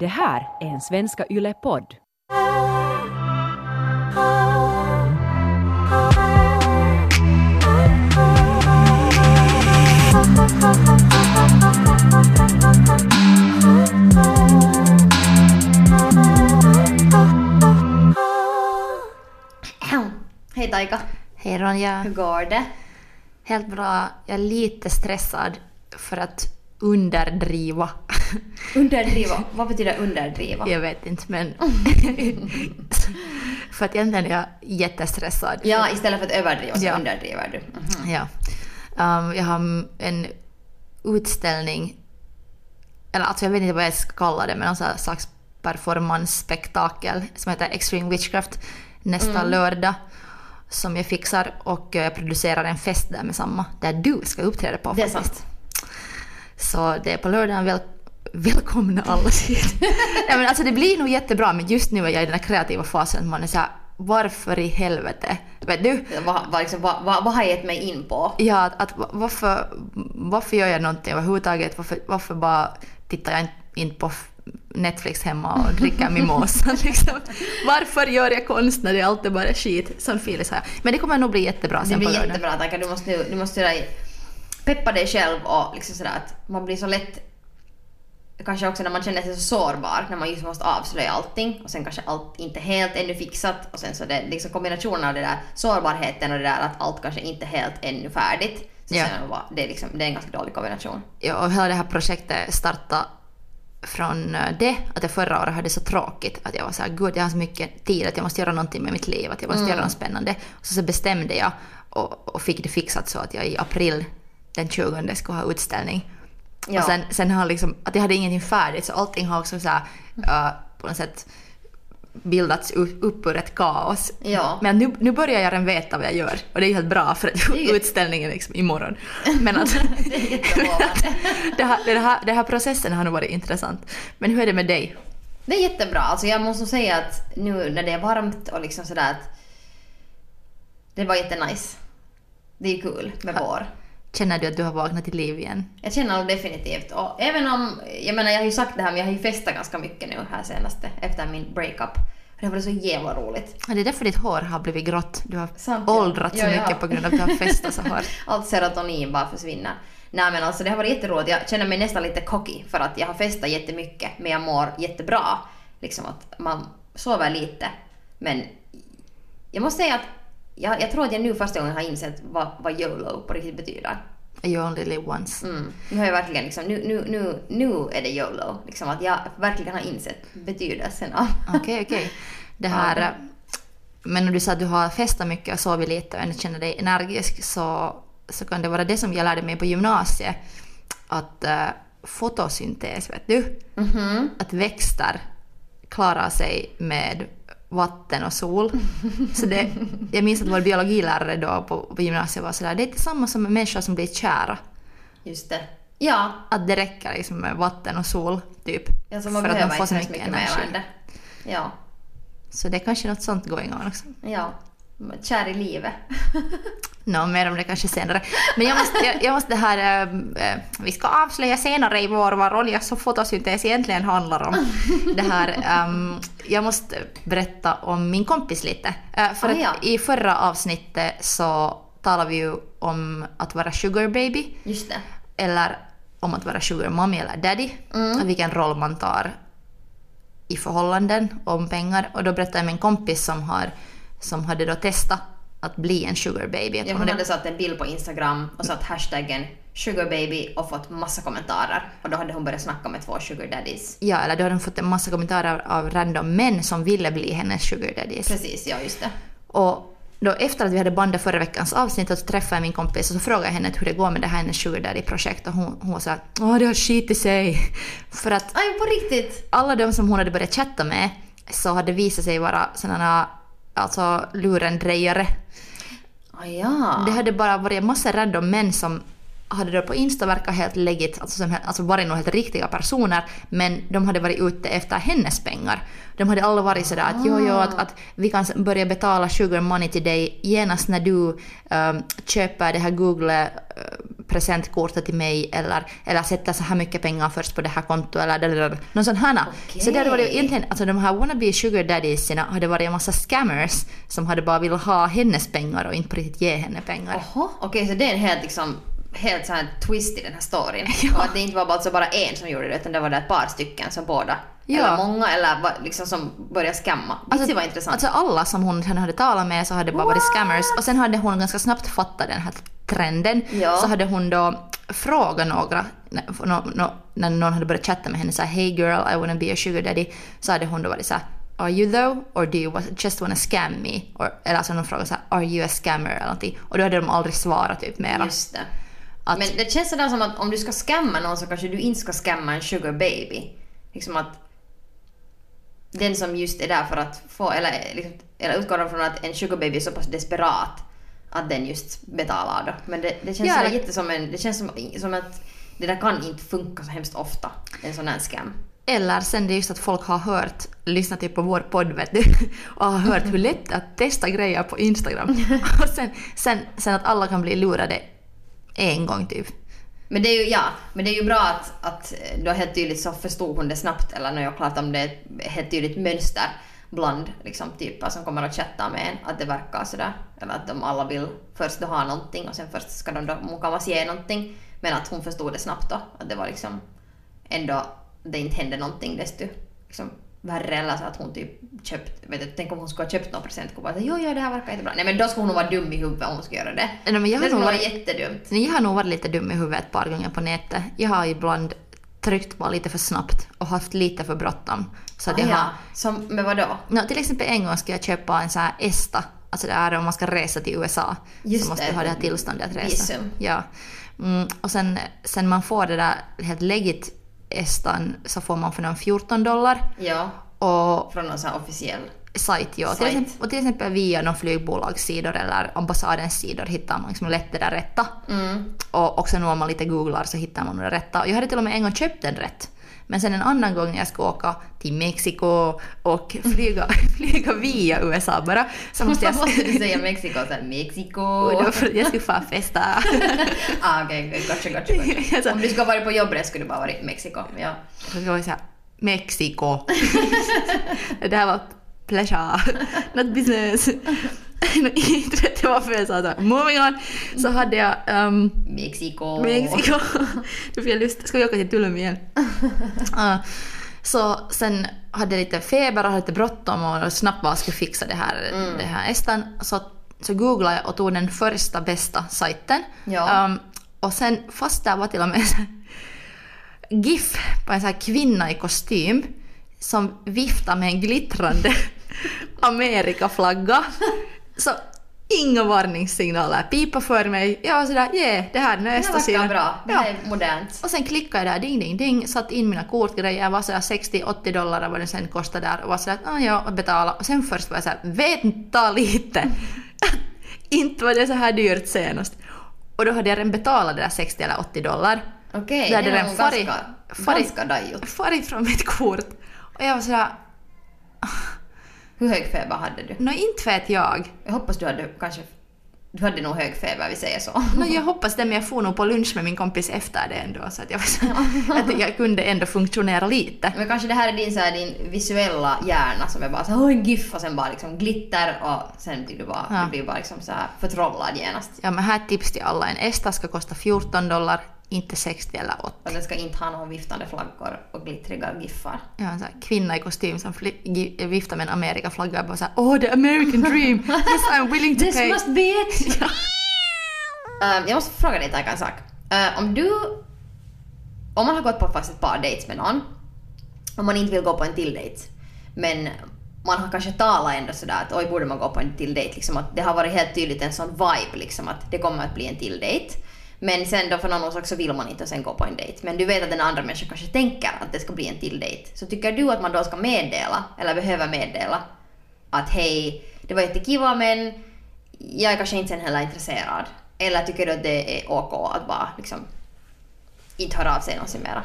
Det här är en Svenska Yle-podd. Hej Taika, Hej Ronja. hur går det? Helt bra. Jag är lite stressad för att underdriva. Underdriva, vad betyder underdriva? Jag vet inte men... för att egentligen är jag jättestressad. Ja, istället för att överdriva så Ja. underdriver du. Mhm. Ja. Um, jag har en utställning, eller alltså jag vet inte vad jag ska kalla det, men här slags performance-spektakel som heter Extreme Witchcraft nästa lördag som jag fixar och jag producerar en fest där med samma, där du ska uppträda på Det är faktiskt. sant. Så det är på lördagen, väl, välkomna alla hit. ja, men alltså det blir nog jättebra men just nu är jag i den här kreativa fasen att man är såhär varför i helvete? Vet du? Vad, vad, liksom, vad, vad, vad har jag gett mig in på? Ja, att, att varför, varför gör jag någonting överhuvudtaget? Varför, varför bara tittar jag inte in på Netflix hemma och dricker mimosa? liksom? Varför gör jag konst när det alltid bara är skit? Sån feeling har jag. Men det kommer nog bli jättebra Det sen på blir jättebra Taika, du måste, du måste peppa dig själv och liksom sådär att man blir så lätt Kanske också när man känner sig så sårbar, när man just måste avslöja allting och sen kanske allt inte helt ännu fixat och sen så det liksom kombinationen av det där sårbarheten och det där att allt kanske inte helt ännu färdigt. Så Ja. bara, det, är liksom, det är en ganska dålig kombination. Ja, och hela det här projektet startade från eh, det att jag förra året hade så tråkigt att jag var så här, gud jag har så mycket tid att jag måste göra någonting med mitt liv, att jag måste Mm. göra något spännande. Så, så bestämde jag och, och fick det fixat så att jag i april den 20 skulle ha utställning. Ja. Och sen, sen har liksom, att jag hade ingenting färdigt så allting har också så här, eh, på något sätt bildats upp ur ett kaos. Ja. Men nu, nu börjar jag redan veta vad jag gör och det är ju helt bra för att utställningen liksom imorgon. Men Det är jättelovande. det, här, det, här, det här processen har nog varit intressant. Men hur är det med dig? Det är jättebra. Alltså jag måste säga att nu när det är varmt och liksom sådär att det var jättenice. Det är kul med vår. Känner du att du har vaknat till liv igen? Jag känner definitivt. Och även om, jag menar jag har ju sagt det här men jag har ju festat ganska mycket nu här senaste efter min breakup. Det har varit så jävla roligt. Ja, det är därför ditt hår har blivit grått. Du har Sant, ja. åldrats så Ja, mycket på grund av att du har festat så hårt. Allt serotonin bara försvinner. Nej men alltså det har varit jätteroligt. Jag känner mig nästan lite cocky för att jag har festat jättemycket men jag mår jättebra. Liksom att man sover lite. Men jag måste säga att jag, jag tror att jag nu första gången har insett vad, vad YOLO på riktigt betyder. You only live once. Mm. Nu har jag verkligen liksom, nu, nu, nu, nu är det YOLO. Liksom att jag verkligen har insett betydelsen av... Okej, okej. Det här... Men när du sa att du har festat mycket och sovit lite och ändå känner dig energisk så, så kan det vara det som jag lärde mig på gymnasiet. Att uh, fotosyntes, vet du? Mhm. Att växter klarar sig med vatten och sol. Så det, jag minns att vår biologilärare då på, på gymnasiet var sådär, det är inte samma som människor som blir kära. Just det. Ja, Att det räcker liksom med vatten och sol, typ. alltså man för att de behöver får så så mycket mycket energi. Ja, Så det är kanske något sånt going on också. ja. Kär i livet. Nå, mer om det kanske senare. Men jag måste, jag, jag måste det här... eh, vi ska avslöja senare i vår vad Ronjas och fotosyntes egentligen handlar om. Det här, ehm, jag måste berätta om min kompis lite. Eh, för Ah, att ja. i förra avsnittet så talade vi ju om att vara sugar baby. Just det. Eller om att vara sugar mommy eller daddy. Mm. Och vilken roll man tar i förhållanden om pengar. Och då berättade jag en kompis som, har, som hade då testat att bli en sugar baby. Att Ja, hon hade- satt en bild på Instagram och satt hashtaggen sugarbaby och fått massa kommentarer. Och då hade hon börjat snacka med två sugar daddies. Ja, eller då hade hon fått en massa kommentarer av random män som ville bli hennes sugar daddies. Precis, ja just det. Och då efter att vi hade bandat förra veckans avsnitt så träffade jag min kompis och så frågade jag henne hur det går med det här hennes sugar daddy-projekt och hon, hon såhär åh det har skitit sig. För att Aj, på riktigt! alla de som hon hade börjat chatta med så hade visat sig vara sådana alltså lurendrejare. Ah, ja. Det hade bara varit massa random män som hade då på Insta verkat helt legit, alltså, som, alltså varit nog helt riktiga personer, men de hade varit ute efter hennes pengar. De hade alla varit sådär att jo, jo, att, att vi kan börja betala sugar money till dig genast när du um, köper det här Google uh, presentkortet till mig eller, eller sätter så här mycket pengar först på det här kontot eller, eller, eller något sånt här. Okej. Så det hade varit egentligen, alltså de här wannabe sugar daddiesarna hade varit en massa scammers som hade bara velat ha hennes pengar och inte på riktigt ge henne pengar. Oho, okej så det är en helt liksom helt så här twist i den här storyn. Och att det inte var alltså bara en som gjorde det utan det var det ett par stycken som båda, Ja. eller många eller liksom som började skamma. Alltså, det var intressant. Alltså alla som hon sen hade talat med så hade bara varit scammers och sen hade hon ganska snabbt fattat den här trenden. Ja. Så hade hon då frågat några, när, nå- nå- när någon hade börjat chatta med henne så här “Hey girl, I wanna be a sugar daddy” så hade hon då varit så här “Are you though? Or do you just wanna scam me?” or, Eller alltså någon frågade så här “Are you a scammer?” eller någonting. Och då hade de aldrig svarat typ mera. Just det. Att- Men det känns sådär som att om du ska scamma någon så kanske du inte ska scamma en sugar baby. Liksom att den som just är där för att få, eller, liksom, eller utgår från att en sugar baby är så pass desperat att den just betalar då. Men det, det känns Ja, det- jätte som en, det känns som, som att det där kan inte funka så hemskt ofta, en sån här scam. Eller sen det är just att folk har hört, lyssnat typ på vår podd vet du, och har hört hur lätt det är att testa grejer på Instagram. Och sen, sen, sen att alla kan bli lurade en gång typ. Men det är ju, ja, men det är ju bra att, att eh, då helt tydligt så förstod hon det snabbt, eller när jag klart om det är ett helt tydligt mönster bland liksom, typer som kommer att chatta med en, att det verkar sådär. Eller att de alla vill först då ha någonting och sen först ska de då mukamas ge någonting. Men att hon förstod det snabbt då, att det var liksom ändå, det inte hände någonting desto liksom, värre eller så att hon typ köpt, vet du, tänk om hon skulle ha köpt någon presentkort och bara jo, jo det här verkar jättebra. Nej men då skulle hon nog vara dum i huvudet om hon skulle göra det. Nej, men jag det skulle vara jättedumt. Jag har nog varit lite dum i huvudet ett par gånger på nätet. Jag har ibland tryckt bara lite för snabbt och haft lite för bråttom. Så att Ah, jag ja. har... Som, men vadå? No, till exempel en gång ska jag köpa en sån här ESTA, alltså det är om man ska resa till USA. Just så måste det, du ha det här tillståndet att resa. visum. Ja. Mm, och sen, sen man får det där helt legit ESTAn så får man för någon 14 dollar. Ja, Och från någon sån officiell. sajt, ja. Till Sajt. exempel, och till exempel via någon flygbolagssidor eller ambassadens sidor hittar man liksom lätt det där rätta. Mm. Och också nu om man lite googlar så hittar man det rätta. Jag hade till och med en gång köpt den rätt. Men sen en annan gång när jag ska åka till Mexiko och flyga, flyga via USA bara så måste jag... måste du säga Mexiko såhär Mexiko? Jag skulle få festa. ah, okej, okay, gotcha, gotcha, gotcha. Om du ska vara på jobbres skulle du bara varit i Mexiko. Ja. Jag var såhär, Mexiko. det här var pleasure, not business. Inte vet jag varför jag sa så. Moving on. Så hade jag um, Mexiko. Mexiko. Då fick jag lust. Ska vi åka till Tulum igen? Ja. så sen hade jag lite feber och hade lite bråttom och snabbt bara skulle fixa det här, det här estan. Så, så googlade jag och tog den första bästa sajten. Ja. Um, och sen fast där var till och med GIF på en sån här kvinna i kostym som viftar med en glittrande Amerikaflagga. Så inga varningssignaler pipa för mig. Jag var sådär, yeah, det här är Det nästa verkar sida. bra. Det Ja. är modernt. Och sen klickade jag där, ding, ding, ding, satte in mina kortgrejer, var sådär 60-80 dollar vad det sen kostade där och var sådär, ah, ja, och betala. Och sen först var jag såhär, vänta lite! Inte var det så här dyrt senast. Och då hade jag redan betalat det där 60 eller 80 dollar. Okej, Det det hade den nog farit- ganska, farit- ganska dajigt. Farit från mitt kort. Och jag var sådär, Hur hög feber hade du? nå inte vet jag. Jag hoppas du hade kanske... Du hade nog hög feber, vi säger så. Nå, jag hoppas det, men jag får nog på lunch med min kompis efter det ändå, så att jag, så, att jag kunde ändå funktionera lite. Men kanske det här är din, så här, din visuella hjärna som är bara såhär, åh en GIF och sen bara liksom glitter och sen blir du bara, Ja. du blir bara liksom så här förtrollad genast. Ja, men här tips till alla. En Esta ska kosta 14 dollar, inte 60 eller 80. Och den ska inte ha någon viftande flaggor och glittriga giffar. Ja, en kvinna i kostym som viftar med en Amerikaflagga och bara såhär “Oh, the American dream! Yes, I'm willing to This pay!” must be it! Ehm, jag måste fråga dig Taika en sak. Eh, om du... Om man har gått på faktiskt ett par dates med någon, om man inte vill gå på en till dejt, men man har kanske talat ändå sådär att oj, borde man gå på en till dejt? Liksom att det har varit helt tydligt en sån vibe liksom att det kommer att bli en till dejt. Men sen då för någon orsak så vill man inte sen gå på en dejt. Men du vet att den andra människan kanske tänker att det ska bli en till dejt. Så tycker du att man då ska meddela, eller behöver meddela, att hej, det var jättekiva men jag är kanske inte sen heller intresserad. Eller tycker du att det är OK att bara liksom inte höra av sig någonsin mera?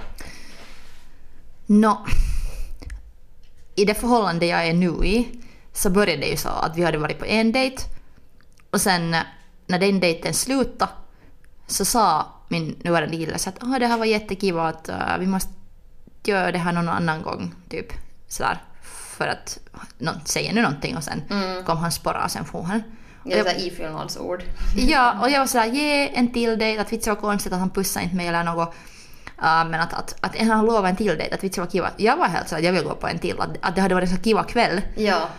Nå, i det förhållande jag är nu i så började det ju så att vi hade varit på en dejt och sen när den dejten slutade så sa min nuvarande kille så att oh, det här var jättekiva att uh, vi måste göra det här någon annan gång typ sådär för att någon säger nu någonting och sen kom han sporra och sen får han. Det är såhär ifyllnadsord. Ja, och jag var sådär, ge en till dejt, att vitsi var konstigt att han pussade inte mig eller något. Uh, men att, att, att han lovade en till dejt, att vitsi var kiva. Jag var helt så att jag vill gå på en till, att, att det hade varit en så kiva kväll. Ja.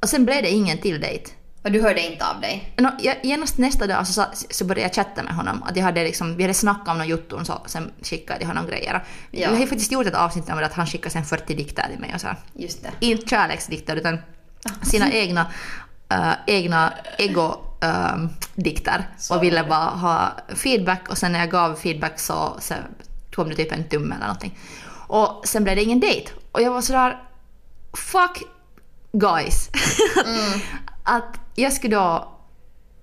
Och sen blev det ingen till dejt. Och du hörde inte av dig? No, jag, genast nästa dag så, så började jag chatta med honom. Att jag hade liksom, vi hade snackat om någon jotton så sen skickade jag honom grejer. Ja. Vi har faktiskt gjort ett avsnitt om det att han skickade sen 40 dikter till mig och så. här. Just det. Inte kärleksdikter utan sina egna, äh, egna ego-dikter. Så. och ville bara ha feedback och sen när jag gav feedback så, så tog det typ en tumme eller någonting. Och sen blev det ingen dejt. Och jag var sådär, fuck guys. att jag skulle då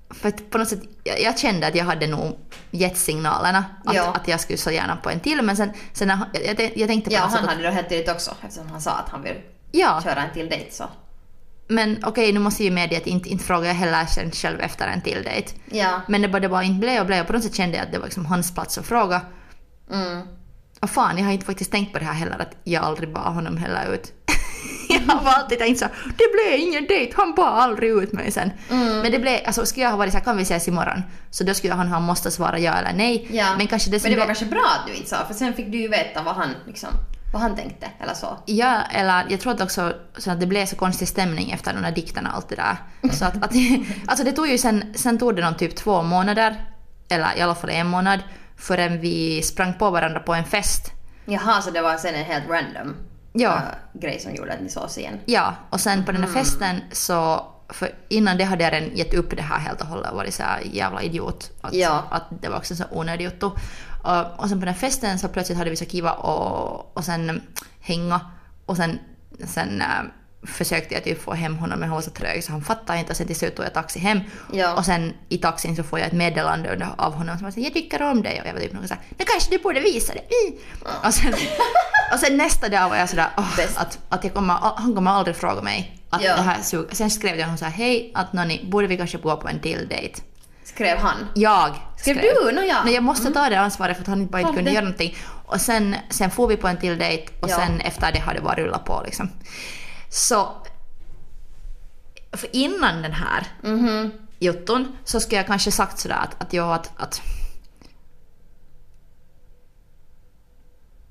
för att på något sätt, jag, jag kände att jag hade nog gett signalerna att, Ja. att jag skulle så gärna på en till men sen, sen när, jag, jag, jag tänkte på Ja, något sätt han att, hade då helt tydligt också eftersom han sa att han vill ja, köra en till dejt så. men okej nu måste jag ju medge att inte, inte frågar jag heller sen själv efter en till dejt. Ja. Men det bara, det bara inte blev och blev och på något sätt kände jag att det var liksom hans plats att fråga. Mm. Och fan, jag har inte faktiskt tänkt på det här heller att jag aldrig bad honom heller ut. jag har alltid tänkt så det blev ingen dejt, han bad aldrig ut mig sen. Mm. Men det blev, alltså skulle jag ha varit så här, kan vi ses imorgon? Så då skulle han ha måste svara ja eller nej. Ja. Men kanske det Men det var kanske bra att du inte sa för sen fick du ju veta vad han liksom, vad han tänkte eller så. Ja, eller jag tror att också så att det blev så konstig stämning efter de där dikterna och allt det där. Så att, att, alltså det tog ju sen, sen tog det någon typ två månader, eller i alla fall en månad, förrän vi sprang på varandra på en fest. Jaha, så det var sen en helt random Ja. äh, grej som gjorde att ni sågs igen. Ja, och sen på den här festen så, för innan det hade jag redan gett upp det här helt och hållet och varit så här jävla idiot. Att, Ja. att det var också så onödig jotto. Och, och sen på den här festen så plötsligt hade vi så kiva och, och sen hänga och sen, sen äh, försökte jag typ få hem honom men han var så trög så han fattade inte och sen till slut tog jag taxi hem. Ja. Och sen i taxin så får jag ett meddelande av honom som säger jag tycker om dig och jag var typ såhär, nu kanske du borde visa det. Mm. Och, sen, och sen nästa dag var jag sådär, Bäst. att, att jag kommer, han kommer aldrig fråga mig att Ja. det här sug. Sen skrev jag honom såhär, hej, att Nonni, borde vi kanske gå på en till dejt? Skrev han. Jag Skrev du? Nå ja. Nej, jag måste ta det ansvaret för att han bara inte Ja, kunde göra någonting. Och sen, sen får vi på en till dejt och Ja. sen efter det har det bara rullat på liksom. Så... För innan den här Mhm. jotton så skulle jag kanske sagt sådär att, att jag att, att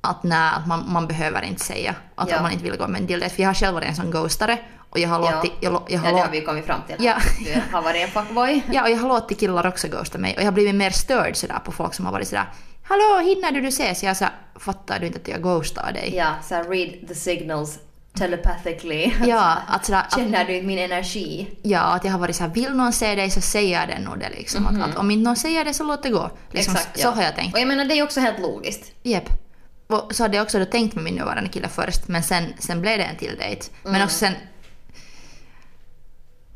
att nej, att man, man behöver inte säga att Ja. man inte vill gå med en dejt. För jag har själv varit en sån ghostare och jag har Ja. låtit... Jag, lå- jag Ja, har det låtit har vi ju kommit fram till. Ja. Du har varit en fuckboy. Ja, och jag har låtit killar också ghosta mig och jag har blivit mer störd sådär på folk som har varit sådär Hallå, hinner du du ses? Jag sa fattar du inte att jag ghostar dig? Ja, så här, read the signals telepathically. Ja, att sådär, Känner du min energi? ja, att jag har varit såhär, vill någon se dig så säger den nog det liksom. att, att om inte någon säger det så låt det gå. Liksom, Exakt, så ja. har jag tänkt. Och jag menar, det är också helt logiskt. Japp. Och så hade jag också då tänkt med min nuvarande kille först, men sen, sen blev det en till dejt. Mm. Men också sen...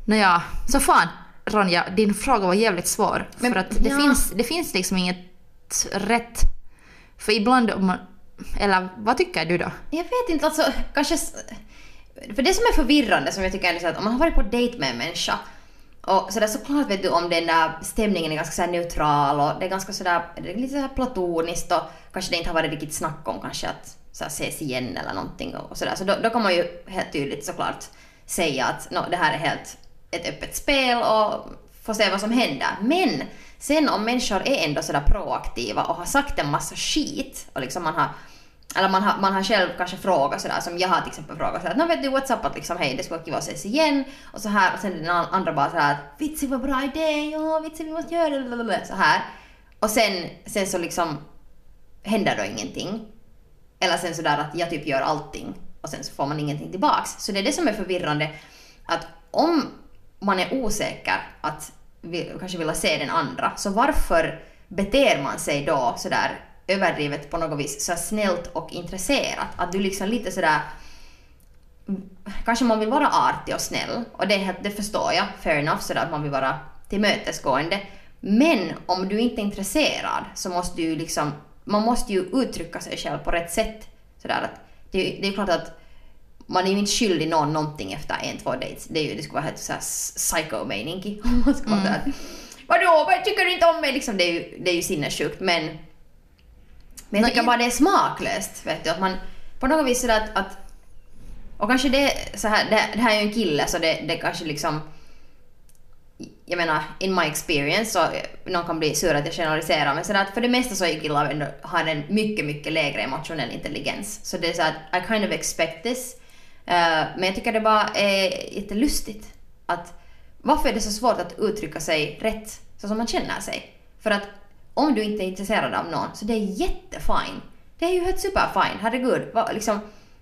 Nåja, så fan Ronja, din fråga var jävligt svår. Men- för att det, ja. finns, det finns liksom inget rätt. För ibland om man... Eller vad tycker du då? Jag vet inte, alltså kanske... För det som är förvirrande som jag tycker är att om man har varit på dejt med en människa och sådär såklart vet du om den där stämningen är ganska sådär neutral och det är ganska sådär, det är lite sådär platoniskt och kanske det inte har varit riktigt snack om kanske att såhär, ses igen eller någonting och, och sådär. Så då, då kan man ju helt tydligt såklart säga att no, det här är helt ett öppet spel och få se vad som händer. Men sen om människor är ändå sådär proaktiva och har sagt en massa skit och liksom man har eller man har, man har själv kanske frågat sådär, som jag har till exempel frågat sådär, att vet du what's up att liksom hej det skulle vara kul att ses igen och så här och sen den andra bara sådär att vitsi vad bra idé, ja vitsi vi måste göra det, så här. Och sen, sen så liksom händer då ingenting. Eller sen sådär att jag typ gör allting och sen så får man ingenting tillbaks. Så det är det som är förvirrande att om man är osäker att vi kanske vilja se den andra, så varför beter man sig då sådär överdrivet på något vis så snällt och intresserat? Att du liksom lite sådär mm, kanske man vill vara artig och snäll och det, det förstår jag, fair enough, sådär att man vill vara tillmötesgående. Men om du inte är intresserad så måste du liksom, man måste ju uttrycka sig själv på rätt sätt. Sådär att, det, det är klart att man är ju inte skyldig någon någonting efter en, två dates. Det, är ju, det skulle vara helt såhär psycho-mening om man ska vara såhär, Vadå, vad tycker du inte om mig? Liksom, det, är ju, det är ju sinnessjukt men men jag tycker bara det är smaklöst. Vet du, att man på något vis sådär att, att och kanske det så här, det, det här är ju en kille så det, det kanske liksom jag menar, in my experience så någon kan bli sur att jag generaliserar men sådär att för det mesta så är killar har en mycket, mycket lägre emotionell intelligens. Så det är så att I kind of expect this. Eh, men jag tycker det bara är jättelustigt att varför är det så svårt att uttrycka sig rätt så som man känner sig? För att om du inte är intresserad av någon så det är jättefine. Det är ju helt superfine, herregud. Liksom,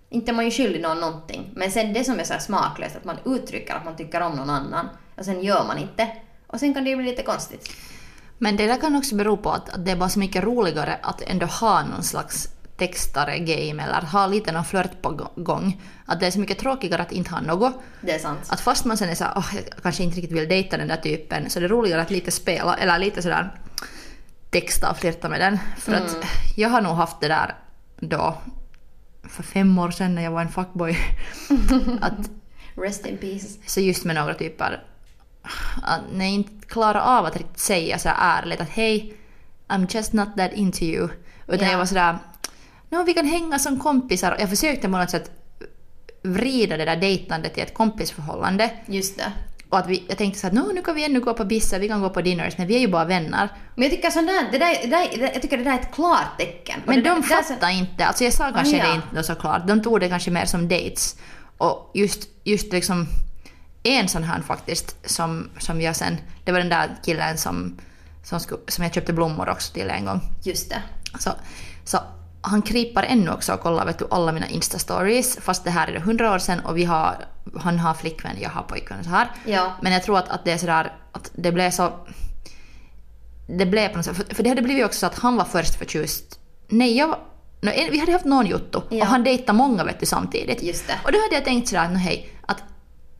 inte är man ju skyldig någon någonting. Men sen det som är så här smaklöst, att man uttrycker att man tycker om någon annan och sen gör man inte. Och sen kan det ju bli lite konstigt. Men det där kan också bero på att, att det är bara så mycket roligare att ändå ha någon slags textare game eller ha lite någon flört på gå- gång. Att det är så mycket tråkigare att inte ha något. Det är sant. Att fast man sen är såhär, oh, jag kanske inte riktigt vill dejta den där typen, så det är roligare att lite spela, eller lite sådär texta och flirta med den. För att jag har nog haft det där då, för fem år sedan när jag var en fuckboy, att Rest in peace. så just med några typer, att när jag inte klarar av att riktigt säga så ärligt att hej, I'm just not that into you. Utan Ja. jag var sådär, no, vi kan hänga som kompisar. Jag försökte på något sätt vrida det där dejtandet till ett kompisförhållande. Just det. Och att vi, jag tänkte så att nu kan vi ännu gå på bissa, vi kan gå på dinners, men vi är ju bara vänner. Men jag tycker sånt där, det där, det där, jag tycker det där är ett klart tecken. Men de det är så- fattar inte, alltså jag sa kanske ja. det inte då såklart, de tog det kanske mer som dates. Och just, just liksom en sån här faktiskt som, som jag sen, det var den där killen som, som, sku, som jag köpte blommor också till en gång. Just det. Så, så han kryper ännu också och kollar vet du, alla mina Insta-stories, fast det här är det hundra år sedan och vi har, han har flickvän, jag har pojkvän och så här. Ja. Men jag tror att, att det är sådär, att det blev så... Det blev på något sätt, för, för det hade blivit också så att han var först förtjust. Nej, jag var... no, vi hade haft någon jotto Ja. och han dejtade många vet du samtidigt. Just det. Och då hade jag tänkt sådär, no, hej, att,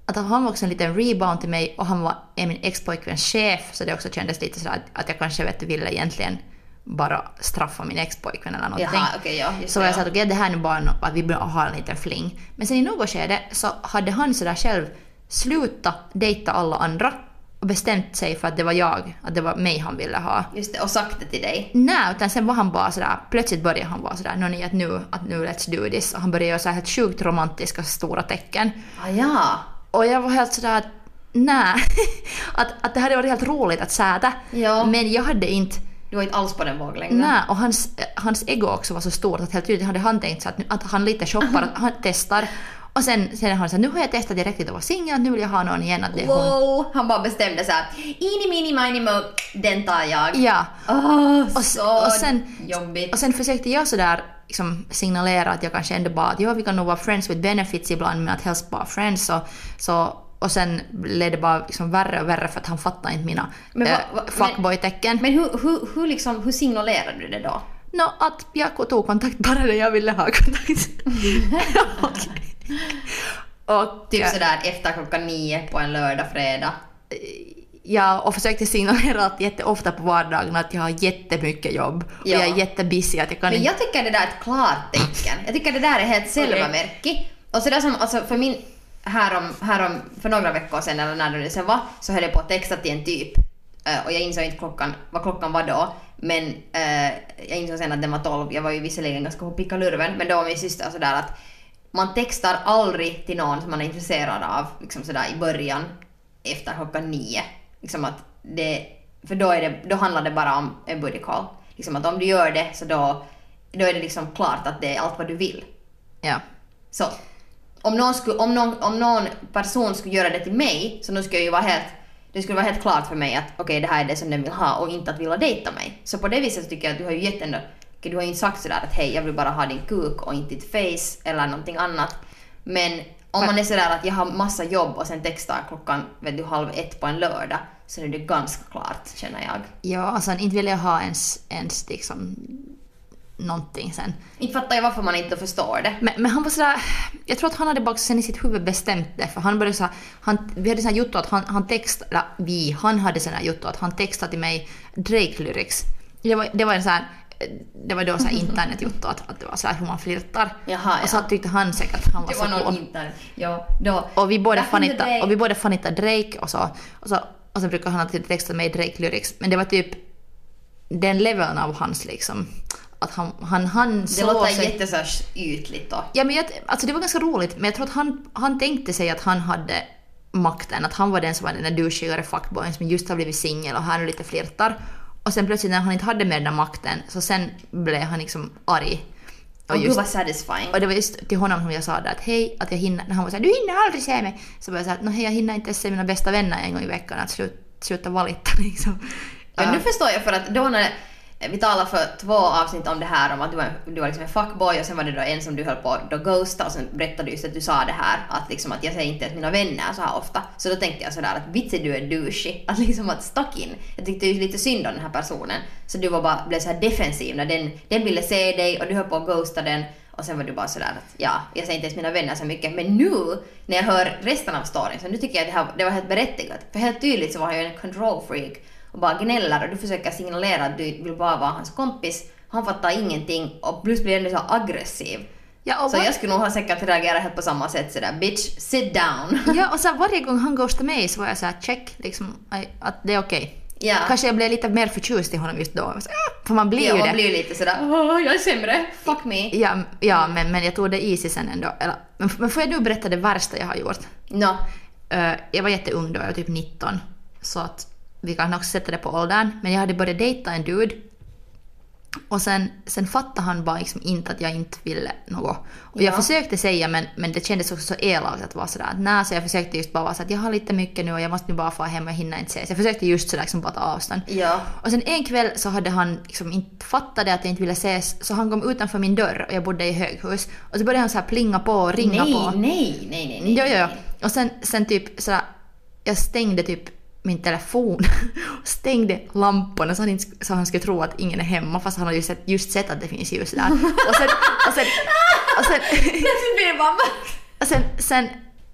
att han var också en liten rebound till mig och han var är min expojkväns chef så det också kändes lite sådär att, att jag kanske vet du ville egentligen bara straffa min expojkvän eller någonting. Jaha, okej, ja. Så det, jag ja. sa att okej, det här är nu bara nå- att vi bör ha en liten fling. Men sen i något skede så hade han sådär själv slutat dejta alla andra och bestämt sig för att det var jag, att det var mig han ville ha. Just det, och sagt det till dig. Nej, utan sen var han bara sådär, plötsligt började han vara sådär, "Nå, att nu, att nu let's do this. Och han började göra så här helt sjukt romantiska stora tecken. Ah, ja. Och jag var helt sådär nej, att, att det hade varit helt roligt att säta. Ja. Men jag hade inte Du var inte alls på den våglängden. Nej, och hans, hans ego också var så stort att helt tydligt hade han tänkt sig att, att han lite shoppar, att han testar. Och sen, sen han sagt nu har jag testat direkt att vara singel, nu vill jag ha någon igen. Att det är hon. Wow! Han bara bestämde såhär, ini mini mini mo, den tar jag. Ja. Åh, Och, så och, sen, jobbigt. och sen försökte jag sådär liksom signalera att jag kanske ändå bara att ja, vi kan nog vara friends with benefits ibland men att helst bara friends. Och, så, och sen blev det bara liksom värre och värre för att han fattade inte mina Men äh, va- va- fuckboy-tecken. Men hur, hur, hur, liksom, hur signalerade du det då? Nå, att jag tog kontakt bara när jag ville ha kontakt. Och, Typ eh, sådär efter klockan nio på en lördag, fredag. Ja, och försökte signalera att jätteofta på vardagen att jag har jättemycket jobb och Ja. jag är jättebusy att jag kan Men jag tycker det där är ett klartecken. Jag tycker det där är helt självmärke. Och sådär som, alltså för min, härom, härom, för några veckor sedan eller när det sen var, så höll jag på att texta till en typ. Eh, och jag insåg inte klockan, vad klockan var då. Men eh, jag insåg sen att den var 12. Jag var ju visserligen ganska på pickalurven, men då var min syster sådär att man textar aldrig till någon som man är intresserad av liksom sådär i början efter klockan nio. Liksom att det, för då, är det, då handlar det bara om en buddy call. Liksom att om du gör det så då, då är det liksom klart att det är allt vad du vill. Ja. Så om någon, skulle, om, någon, om någon person skulle göra det till mig så då skulle jag ju vara helt det skulle vara helt klart för mig att okej det här är det som den vill ha och inte att vilja dejta mig. Så på det viset tycker jag att du har ju gett ändå, okej, du har ju inte sagt sådär att hej jag vill bara ha din kuk och inte ditt face eller någonting annat. Men om man är sådär att jag har massa jobb och sen textar klockan vet du, halv ett på en lördag så är det ganska klart känner jag. Ja, alltså inte vill jag ha ens, ens liksom någonting sen. Inte fattar jag varför man inte förstår det. Men, men han var sådär, jag tror att han hade bara sen i sitt huvud bestämt det för han började så här, han, vi hade sån här att han, han text, eller vi, han hade sån här att han textade till mig Drake lyrics. Det var, det var en sån här, det var då så här internetjotto att, att det var så här hur man flirtar. Jaha, och så ja. tyckte han säkert att han var, Det så var någon internet. Ja, då. Och vi båda fanita, och vi båda fanita Drake och så. Och så, och så brukar han alltid texta mig Drake lyrics. Men det var typ den leveln av hans liksom. Att han, han, han Det låter sig... jätte så här ytligt då. Ja, men jag, alltså det var ganska roligt, men jag tror att han, han tänkte sig att han hade makten, att han var den som var den där douchigare fuckboyen som just har blivit singel och här nu lite flirtar. Och sen plötsligt när han inte hade mer den där makten, så sen blev han liksom arg. Och gud just, vad satisfying. och det var just till honom som jag sa det att hej, att jag hinner, när han var såhär du hinner aldrig se mig. Så var jag såhär att "Nå, hej, jag hinner inte se mina bästa vänner en gång i veckan, att slut, sluta valita liksom. Ja. nu förstår jag för att då när vi talade för två avsnitt om det här om att du var, du var liksom en fuckboy och sen var det då en som du höll på att ghosta och sen berättade du just att du sa det här att liksom att jag säger inte ens mina vänner så här ofta. Så då tänkte jag sådär att vitsen du är douchey. Att liksom att stuck in. Jag tyckte ju lite synd om den här personen. Så du var bara, blev så här defensiv när den, den ville se dig och du höll på att ghosta den och sen var du bara sådär att ja, jag säger inte ens mina vänner så mycket. Men nu när jag hör resten av storyn så nu tycker jag att det, här, det var helt berättigat. För helt tydligt så var han ju en control freak och bara gnäller och du försöker signalera att du vill bara vara hans kompis. Han fattar ingenting och plus blir ännu så aggressiv. Ja, Så var- jag skulle nog ha säkert reagerat helt på samma sätt sådär bitch, sit down. Ja, och så varje gång han ghostade mig så var jag såhär check, liksom, att det är okej. Ja. Kanske jag blev lite mer förtjust i honom just då. Så, För man blir ja, ju man det. blir lite sådär åh, jag är sämre, fuck me. Ja, ja men, men jag tog det easy sen ändå. Eller, men, men får jag nu berätta det värsta jag har gjort? Nå, Eh, jag var jätteung då, jag var typ 19. Så att vi kan också sätta det på åldern. Men jag hade börjat dejta en dude. Och sen, sen fattade han bara liksom inte att jag inte ville något. Och jag Ja. försökte säga men, men det kändes också så elakt att vara sådär att nej, så jag försökte just bara vara så att jag har lite mycket nu och jag måste nu bara få hem och jag hinner inte ses. Jag försökte just sådär liksom bara ta avstånd. ja. Och sen en kväll så hade han liksom inte fattat det att jag inte ville ses så han kom utanför min dörr och jag bodde i höghus. Och så började han så här plinga på och ringa nej, på. nej, nej, nej, nej. Jo, jo, jo. Och sen, sen typ sådär, jag stängde typ min telefon och stängde lamporna så han, inte, så han skulle tro att ingen är hemma fast han har ju sett, just sett att det finns ljus där. Och sen, och sen, och sen, och sen, sen,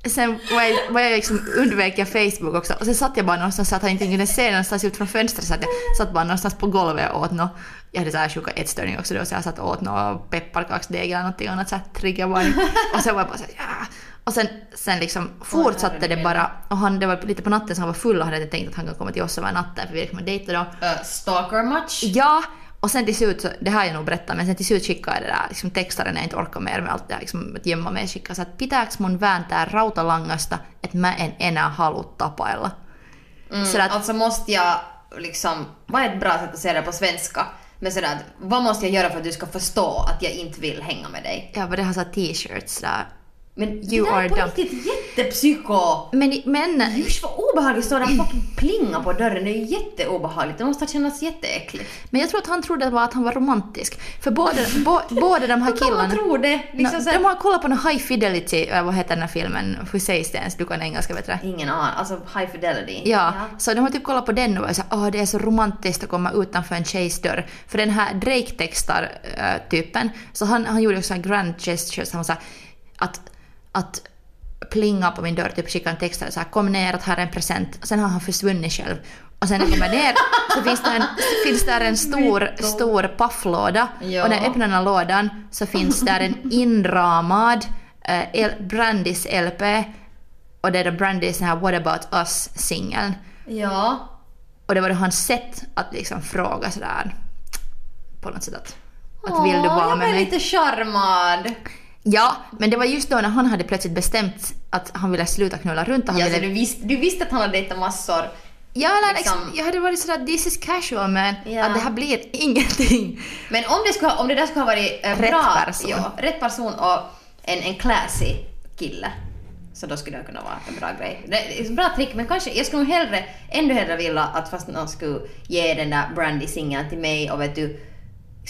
sen var jag, var jag liksom undvek jag Facebook också och sen satt jag bara någonstans så att han inte kunde se någonstans ut från fönstret så att jag satt bara någonstans på golvet och åt något. Jag hade så här sjuka ätstörning också då så jag satt och åt något pepparkaksdeg eller någonting annat så här triggervarning. Och sen var jag bara så här, ja. Och sen, sen liksom fortsatte det bara och han, det var lite på natten så han var full och hade tänkt att han kan komma till oss över natten för vi liksom dejtade då. Uh, stalker much? Ja, och sen till slut, så, det har jag nog berättat, men sen till slut skickade jag det där liksom textaren när jag inte orkar mer med allt det här liksom, att gömma mig. Skickade så att pitääks mun vääntää rautalangasta, että mä en enää halua tapailla. Mm, Så att- Alltså måste jag liksom, vad är ett bra sätt att säga det på svenska? Men sådär, vad måste jag göra för att du ska förstå att jag inte vill hänga med dig? Jag började ha så t-shirts där. Men You det där are är på dumb. riktigt jättepsyko! Men, men Usch vad obehagligt står det och fucking plinga på dörren. Det är ju jätteobehagligt. Det måste ha känts jätteäckligt. Men jag tror att han trodde att, var att han var romantisk. För båda, bo, båda de här killarna... tro det? Liksom No, så här- de har kollat på någon High Fidelity, äh, vad heter den här filmen? Hur sägs det ens? Du kan engelska du. Ingen aning. Alltså high fidelity. Ja, så de har typ kollat på den och så åh det är så romantiskt att komma utanför en tjejs dörr. För den här Drake textar äh, så han, han gjorde också en grand gestures, han var så här, att, att plinga på min dörr, typ skicka en text så här, kom ner att här är en present. Sen har han försvunnit själv. Och sen när jag kommer ner så finns det en, finns där en stor, stor pafflåda. Ja. Och när jag öppnar den lådan så finns där en inramad eh, El- Brandis LP och det är då Brandis den här What about us-singeln. Ja. Och det var då hans sätt att liksom fråga sådär på något sätt att, att vill du Åh, vara jag med blev mig? lite charmad. Ja, men det var just då när han hade plötsligt bestämt att han ville sluta knulla runt och han Ja, så ville... du, visste, du visste att han hade dejtat massor. Ja, eller liksom- liksom... jag hade varit sådär this is casual men Ja. att det här blir ingenting. Men om det, skulle, om det där skulle ha varit eh, Rätt bra, person. Ja, rätt person och en, en classy kille så då skulle det kunna vara en bra grej. Det är ett bra trick men kanske, jag skulle nog hellre, ännu hellre vilja att fast någon skulle ge den där Brandy singeln till mig och vet du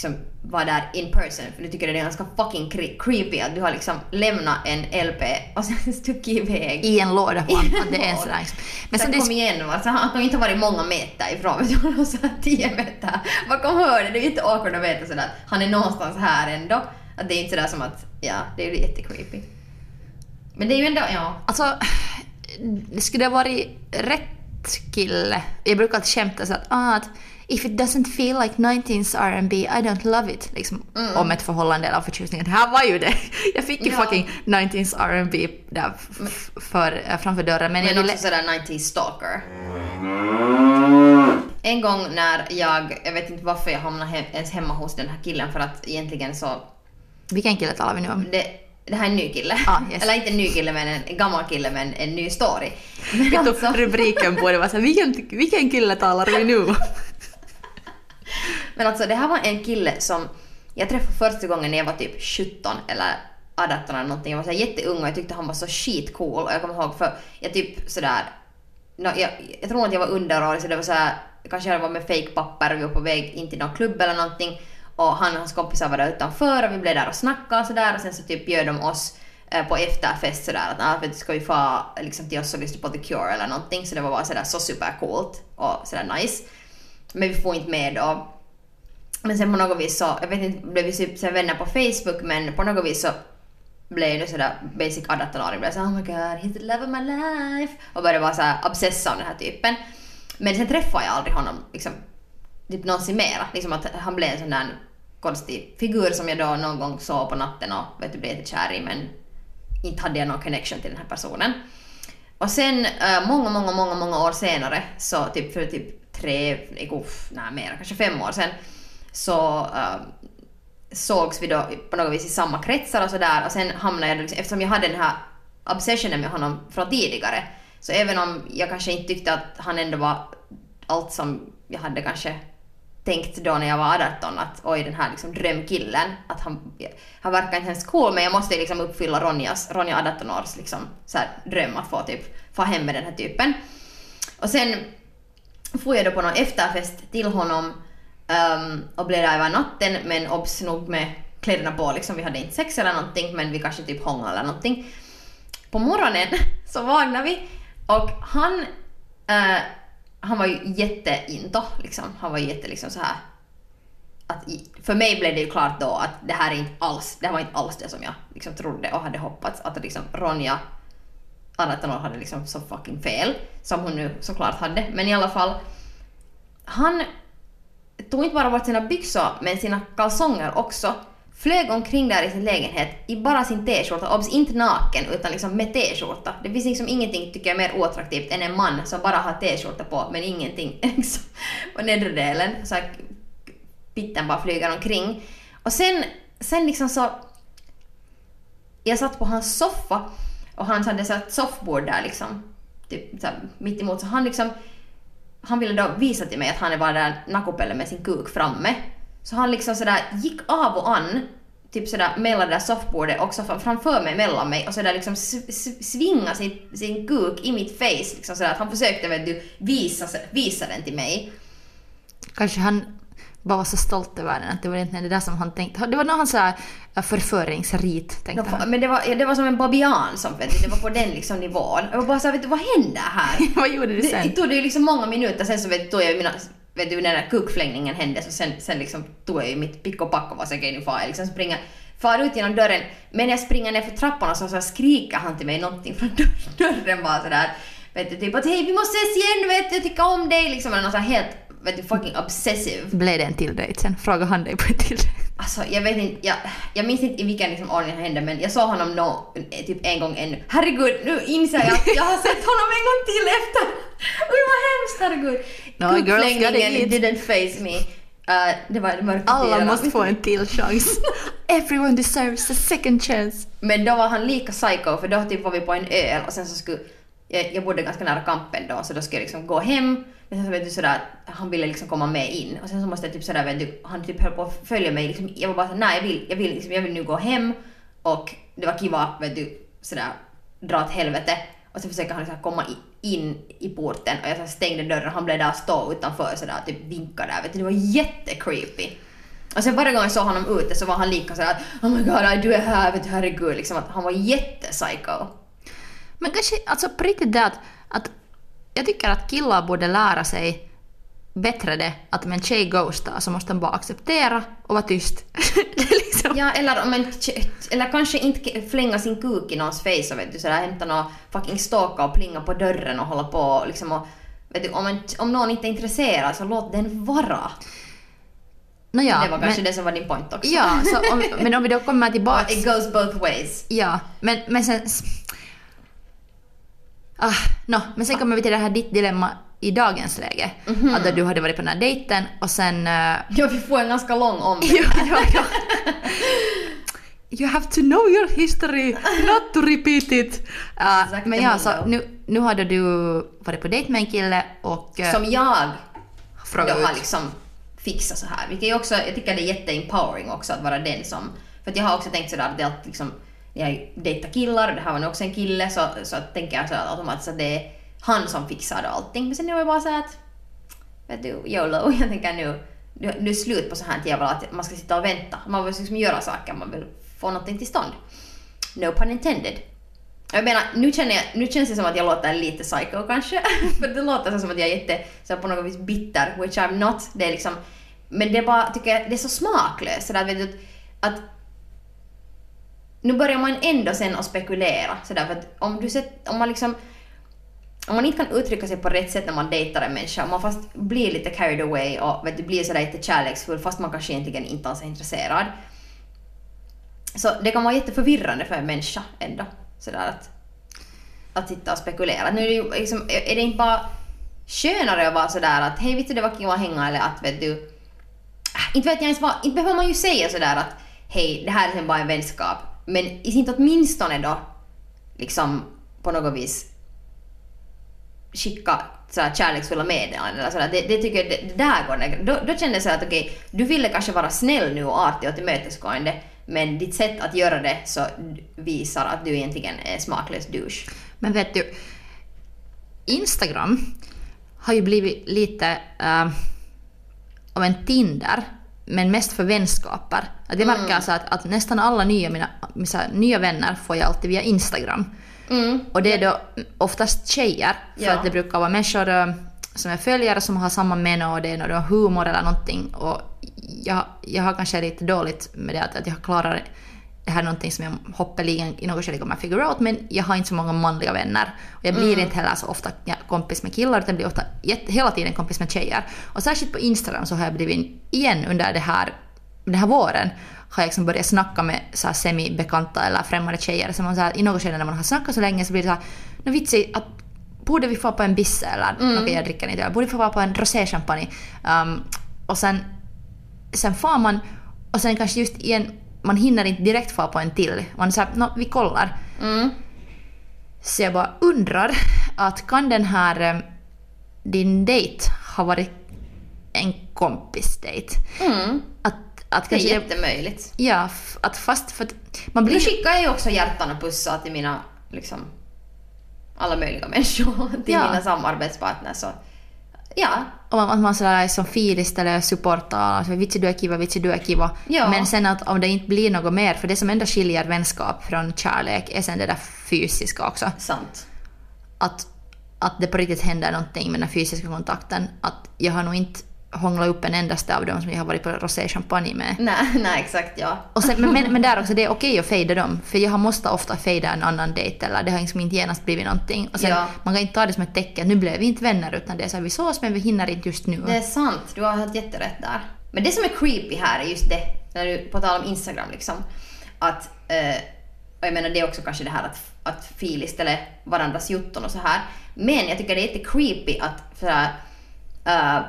liksom vara där in person för du tycker det är ganska fucking cre- creepy att du har liksom lämnat en LP och sen stuckit iväg. I en låda på det är en sådär. Men sen sen det, kom igen, alltså, han kan ju inte ha varit många meter ifrån, du, han här 10 meter bakom hörnet. Det är ju inte awkward att veta sådär att han är någonstans här ändå. Att det är inte sådär som att, ja, det är ju jättecreepy. Men det är ju ändå, ja. Alltså, det skulle ha varit rätt kille. Jag brukar alltid skämta så att, ah, att if it doesn't feel like 19s R&B I don't love it. Liksom, Om ett förhållande eller förtjusning. Det här var ju det. Jag fick ju Ja. fucking 19s R&B där för, äh, framför dörren. Men, Men också sådär 90s stalker. En gång när jag, jag vet inte varför jag hamnade hem, ens hemma hos den här killen för att egentligen så, Vilken kille talar vi nu om? det, det här är en ny kille. Ah, yes. Eller inte en ny kille men en gammal kille men en ny story. Men alltså, rubriken på det var såhär, vilken, vilken kille talar vi nu om? men alltså det här var en kille som jag träffade första gången när jag var typ 17 eller 18 eller någonting. Jag var så jätteung och jag tyckte han var så skitcool och jag kommer ihåg för jag typ sådär No, jag, jag tror att jag var underårig så det var så här, kanske jag var med fake papper och vi var på väg in till någon klubb eller någonting och han och hans kompisar var där utanför och vi blev där och snackade och sådär och sen så typ bjöd de oss eh, på efterfest sådär att ah, vet du, ska vi få liksom till oss och lyssna på The Cure eller någonting så det var bara sådär så supercoolt och sådär nice. Men vi får inte med då. Men sen på något vis så, jag vet inte, blev vi typ vänner på Facebook men på något vis så blev det sådär basic 18-åring blev såhär oh my god, he's the love of my life och började vara såhär obsessa av den här typen. Men sen träffade jag aldrig honom liksom typ någonsin mera. Liksom att han blev en sån där konstig figur som jag då någon gång såg på natten och vet du, blev jättekär i men inte hade jag någon connection till den här personen. Och sen eh, många, många, många, många år senare, så typ för typ tre, uff, nej mer, kanske fem år sen, så äh, sågs vi då på något vis i samma kretsar och sådär och sen hamnade jag då liksom, eftersom jag hade den här obsessionen med honom från tidigare, så även om jag kanske inte tyckte att han ändå var allt som jag hade kanske tänkt då när jag var 18 att oj den här liksom drömkillen, att han, han verkar inte ens cool men jag måste liksom uppfylla Ronjas, Ronja 18 års liksom så här dröm att få typ få hem med den här typen. Och sen får jag då på någon efterfest till honom um, och blev där över natten men obs nog med kläderna på liksom, vi hade inte sex eller någonting men vi kanske typ hånglade eller någonting. På morgonen så vaknade vi och han uh, han var ju jätteinto liksom. Han var jätte liksom så här att för mig blev det ju klart då att det här är inte alls, det här var inte alls det som jag liksom trodde och hade hoppats att liksom Ronja 18 år hade liksom så fucking fel som hon nu såklart hade men i alla fall han tog inte bara bort sina byxor men sina kalsonger också flög omkring där i sin lägenhet i bara sin t-skjorta, obs inte naken utan liksom med t-skjorta. Det finns liksom ingenting tycker jag mer oattraktivt än en man som bara har t-skjorta på men ingenting liksom på nedre delen. Så här, pitten bara flyger omkring. Och sen, sen liksom så... Jag satt på hans soffa och han hade så ett soffbord där liksom, typ så här, mitt emot så han liksom han ville då visa till mig att han var där nakupelle med sin kuk framme. Så han liksom sådär gick av och an, typ sådär mellan det där soffbordet också framför mig, mellan mig och sådär liksom svinga sin, sin kuk i mitt face liksom sådär att han försökte vet du visa, visa den till mig. Kanske han bara var så stolt över den att det var inte det där som han tänkte. Det var hans så här förföringsrit tänkte No, han. men det var, det var som en babian som vet det var på den liksom nivån. Jag var bara såhär, vet du vad händer här? Vad gjorde du sen? det tog det ju liksom många minuter sen så vet du, tog jag mina, vet du när den där kukflängningen hände så sen, sen liksom tog jag ju mitt pick och pack och var så okej nu får jag liksom springa, far ut genom dörren. Men när jag springer ner för trapporna så, så skriker han till mig någonting från dörr- dörren bara sådär. Vet du, typ att hej vi måste ses igen vet du, jag tycker om dig liksom. Eller något så här helt, vet du, fucking obsessive. Blev det en till dejt sen? Frågade han dig på en till dejt? Alltså jag vet inte, jag, jag minns inte i vilken liksom ordning det hände men jag såg honom nå, typ en gång ännu. Herregud, nu inser jag att jag har sett honom en gång till efter. Oj vad hemskt, herregud. No, eat. didn't face me. Uh, det var mörka Alla måste få en till chans. Everyone deserves a second chance. Men då var han lika psycho för då typ var vi på en öl och sen så skulle jag, jag bodde ganska nära kampen då så då skulle jag liksom gå hem men sen så vet du sådär han ville liksom komma med in. Och sen så måste jag typ sådär vet du han typ höll på att följa mig liksom. Jag var bara såhär nej jag vill, jag vill liksom jag vill nu gå hem. Och det var kiva vet du sådär dra åt helvete. Och så försöker han liksom komma in i porten och jag så stängde dörren. Och han blev där och stå utanför sådär typ vinkade där vet du. Det var jättecreepy. Och sen varje gång jag såg honom ute så var han lika sådär att oh my god, du är här, vet du, herregud, liksom att han var jättepsycho. Men kanske, alltså på riktigt det att, att jag tycker att killar borde lära sig bättre det att om en tjej ghostar så måste den bara acceptera och vara tyst. Liksom, Ja, eller, om en, eller kanske inte flänga sin kuk i någons face och vet du, sådär, hämta någon fucking ståka och plinga på dörren och hålla på och liksom och, vet du, om, en, om någon inte är intresserad så låt den vara. Nåja, det var kanske men, det som var din point också. Ja, om, men om vi då kommer tillbaks... It goes both ways. Ja, men, men sen... Ah, no, men sen kommer vi till det här ditt dilemma i dagens läge. Mhm. Att då du hade varit på den här dejten och sen... Uh, Ja, vi får en ganska lång omväg. ja, ja, ja. You have to know your history, not to repeat it. Uh, Exakt, men ja, så nu, nu hade du varit på dejt med en kille och uh, Som jag frågat då har liksom fixat så här. Vilket är också, jag tycker det är jätteempowering också att vara den som... För att jag har också tänkt sådär att det är alltid liksom... Jag dejtar killar och det här var också en kille så, så tänker jag så att automatiskt att det är han som fixar allting. Men sen är det bara såhär att... Vet du, YOLO. Jag tänker nu... Nu nu är det slut på så här jävla att man ska sitta och vänta. Man vill liksom göra saker, man vill få någonting till stånd. No pun intended. Jag menar, nu, känner jag, nu känns det som att jag låter lite psycho kanske. För det låter som att jag är jätte, så på något vis bitter, which I'm not. Det är liksom, men det är bara, tycker jag, det är så smaklöst. Så där, vet du, att nu börjar man ändå sen att spekulera. Så där, för att om, du sett, om man liksom om man inte kan uttrycka sig på rätt sätt när man dejtar en människa, om man fast blir lite carried away och vet du, blir sådär lite kärleksfull fast man kanske egentligen inte alls är intresserad. Så det kan vara jätteförvirrande för en människa ändå. Sådär att, att sitta och spekulera. Nu är det, ju liksom, är det inte bara skönare att vara sådär att hej vet du det var kul att hänga eller att vet du... Ah, inte vet jag ens vad, inte behöver man ju säga sådär att hej det här är liksom bara en vänskap. Men i sin åtminstone då liksom på något vis skicka så här kärleksfulla meddelanden eller sådär. Det, det tycker jag, det, det där går det. Då, då kändes jag att okej, du ville kanske vara snäll nu och artig och tillmötesgående men ditt sätt att göra det så visar att du egentligen är smaklös douche. Men vet du, Instagram har ju blivit lite uh, av en Tinder, men mest för vänskaper. Att jag märker alltså att, att nästan alla nya, mina, mina nya vänner får jag alltid via Instagram. Mm. Och det är då oftast tjejer, för Ja. att det brukar vara människor äh, som är följare som har samma men och det är någon humor eller någonting. Och jag, jag har kanske lite dåligt med det att, att jag klarar det här är någonting som jag hoppeligen i något skede kommer att figure out, men jag har inte så många manliga vänner. Och jag blir inte heller så ofta kompis med killar, utan jag blir ofta, hela tiden kompis med tjejer. Och särskilt på Instagram så har jag blivit, igen under det här, den här våren, har jag liksom börjat snacka med så här semi-bekanta eller främmande tjejer. Så man så här, I något skede när man har snackat så länge så blir det så här, no vitsi, att borde vi få på en bisse eller mm. okej jag dricker inte borde vi få på en roséchampagne? Um, och sen, sen far man och sen kanske just igen, man hinner inte direkt få på en till. Man säger no, vi kollar. Mm. Så jag bara undrar att kan den här eh, din dejt ha varit en kompisdejt? Mm. Att, att Det är kanske jättemöjligt. Ja, f- att fast för att man Nu blir... skickar jag ju också hjärtan och pussar till mina, liksom, alla möjliga människor, till Ja. mina samarbetspartners. Så, ja, man, att man sådär är som fiilist eller supportar, alltså, vitsi du är kiva, vitsi du är kiva. Ja. Men sen att om det inte blir något mer, för det som ändå skiljer vänskap från kärlek är sen det där fysiska också. sant. Att, att det på riktigt händer någonting med den fysiska kontakten. Att jag har nog inte hånglat upp en endaste av dem som jag har varit på roséchampagne med. Nej, nej, exakt ja. Och sen, men, men, där också, det är okej att fejda dem. För jag måste ofta fejda en annan dejt eller det har liksom inte genast blivit någonting. Och sen, Ja. man kan inte ta det som ett tecken, nu blev vi inte vänner utan det är så här, vi sås men vi hinner inte just nu. Det är sant, du har helt jätterätt där. Men det som är creepy här är just det, när du, på tal om Instagram liksom, att, eh, och jag menar det är också kanske det här att, att filistele varandras jutton och så här. Men jag tycker det är jättecreepy att sådär, uh,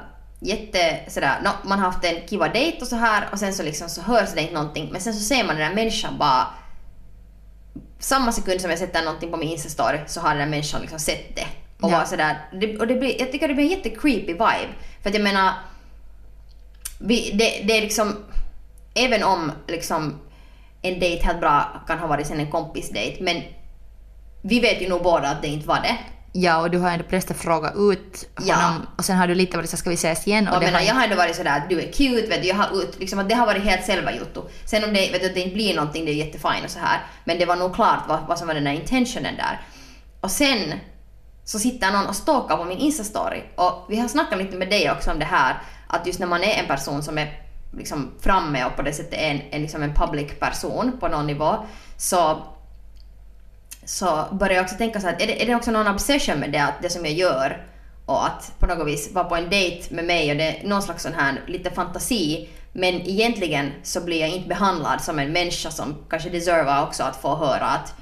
jätte sådär, no, man har haft en kiva dejt och så här och sen så liksom så hörs det inte någonting men sen så ser man den där människan bara samma sekund som jag sätter någonting på min Insta-story så har den där människan liksom sett det. Och Ja. var sådär, det, och det blir, jag tycker det blir en jättecreepy vibe. För att jag menar, vi, det, det är liksom, även om liksom en dejt helt bra kan ha varit sen en kompisdejt men vi vet ju nog båda att det inte var det. Ja, och du har ändå prestat fråga ut Ja. honom och sen har du lite varit så ska vi ses igen? Och jag det menar, har jag har ändå varit sådär att du är cute, vet du, jag har ut, liksom att det har varit helt själva Jotto. Sen om det, vet du, det inte blir någonting, det är jättefint och så här. Men det var nog klart vad, vad som var den där intentionen där. Och sen så sitter någon och stalkar på min Insta-story. Och vi har snackat lite med dig också om det här, att just när man är en person som är liksom framme och på det sättet är en, en, liksom en public person på någon nivå, så så börjar jag också tänka så här, är det, är det också någon obsession med det, att det som jag gör och att på något vis vara på en dejt med mig och det är någon slags sån här lite fantasi men egentligen så blir jag inte behandlad som en människa som kanske deservar också att få höra att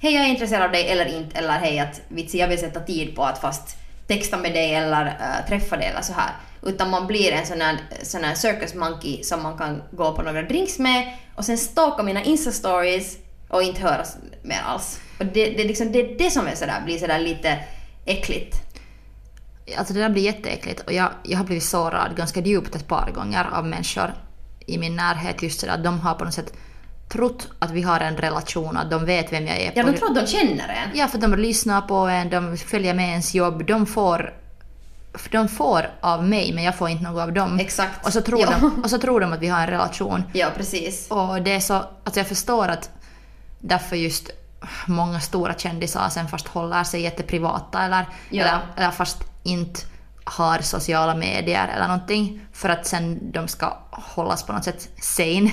hej jag är intresserad av dig eller inte eller hej att vitsi jag vill sätta tid på att fast texta med dig eller äh, träffa dig eller så här. Utan man blir en sån här, sån här circus monkey som man kan gå på några drinks med och sen stalka mina insta-stories och inte höra mer alls. Och det, det, är liksom, det det som är sådär, blir sådär lite äckligt. Alltså det där blir jätteäckligt och jag, jag har blivit sårad ganska djupt ett par gånger av människor i min närhet just sådär att de har på något sätt trott att vi har en relation, att de vet vem jag är. Ja, de tror att de känner en. Ja, för de lyssnar på en, de följer med ens jobb, de får, de får av mig men jag får inte något av dem. Exakt. Och så tror, Ja. de, och så tror de att vi har en relation. Ja, precis. Och det är så, alltså jag förstår att därför just många stora kändisar sen fast håller sig jätteprivata eller, Ja. eller, eller fast inte har sociala medier eller någonting för att sen de ska hållas på något sätt sane.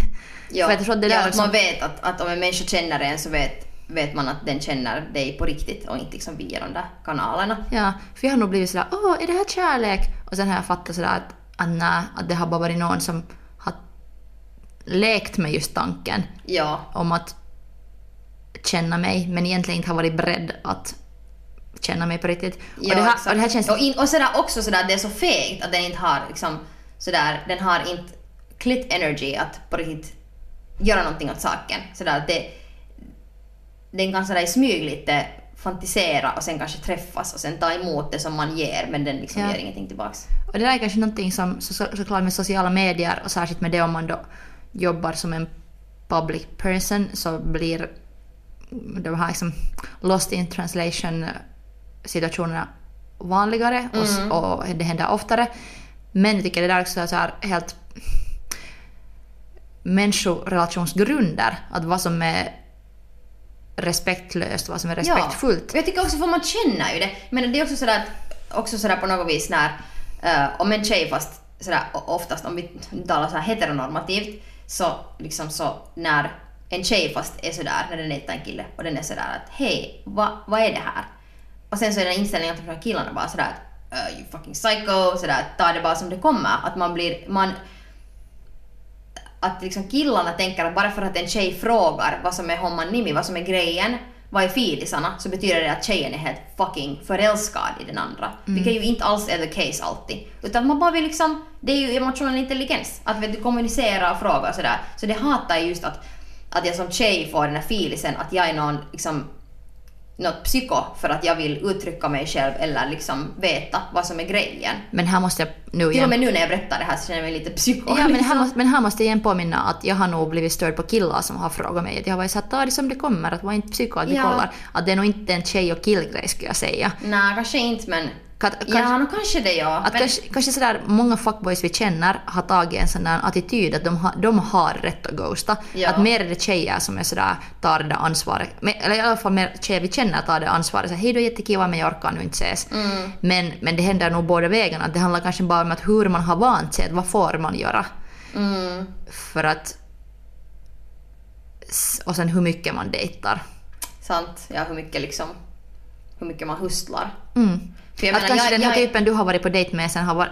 Ja, För att ja, att liksom, man vet att, att om en människa känner en så vet, vet man att den känner dig på riktigt och inte liksom via de där kanalerna. Ja, för jag har nog blivit sådär åh, är det här kärlek? Och sen har jag fattat sådär att, att, nej, att det har bara varit någon som har lekt med just tanken Ja, om att känna mig men egentligen inte har varit beredd att känna mig på riktigt. ja och, det här, och det här känns... och, in, och sådär också sådär, det är så fegt att den inte har liksom sådär, den har inte clit energy att på riktigt göra någonting åt saken. Sådär det, den kan sådär i smyg lite fantisera och sen kanske träffas och sen ta emot det som man ger men den liksom Ja. ger ingenting tillbaks. Och det där är kanske någonting som så, såklart med sociala medier och särskilt med det om man då jobbar som en public person så blir de här liksom lost in translation situationerna vanligare och, s- och det händer oftare. Men jag tycker det där också är så här helt människorelationsgrunder. Att vad som är respektlöst och vad som är respektfullt. Ja. Jag tycker också för man känner ju det. Men det är också sådär, också sådär på något vis när eh, om en tjej fast sådär oftast om vi talar såhär heteronormativt så liksom så när en tjej fast är sådär när den dejtar en kille och den är sådär att hej, vad vad är det här? Och sen så är den inställningen här killarna bara sådär att uh, you fucking psycho, sådär ta det bara som det kommer. Att man blir, man att liksom killarna tänker att bara för att en tjej frågar vad som är homman nimi, vad som är grejen, vad är filisarna, så betyder det att tjejen är helt fucking förälskad i den andra. Vilket ju inte alls är the case alltid. Utan man bara vill liksom, det är ju emotionell intelligens. Att vet du, kommunicera och fråga och sådär. Så det hatar jag just att, att jag som tjej får den här filisen att jag är någon liksom något psyko för att jag vill uttrycka mig själv eller liksom veta vad som är grejen. Men här måste jag nu Till igen och med nu när jag berättar det här så känner jag mig lite psyko. Ja, men här, liksom. måste, men här måste jag igen påminna att jag har nog blivit störd på killar som har frågat mig. Jag har varit såhär, ta det som det kommer, att var inte psyko, att vi Ja. kollar. Att det är nog inte en tjej och killgrej skulle jag säga. Nej, kanske inte men... Kat- ja, kanske- no, kanske det ja. Att men, kanske, kanske sådär, många fuckboys vi känner har tagit en sån där attityd att de har, de har rätt att ghosta. Ja. Att mer är det tjejer som är sådär, tar det där ansvaret. Eller i alla fall mer tjejer vi känner tar det ansvaret. Så, Hej du är jättekiva men jag orkar nu inte ses. Mm. Men, men det händer nog båda vägarna. Att Det handlar kanske bara om att hur man har vant sig, att vad får man göra. mm, För att... Och sen hur mycket man dejtar. sant. Ja, hur mycket liksom... Hur mycket man hustlar. Mm. För jag att menar, kanske jag, den här jag typen du har varit på dejt med sen har varit,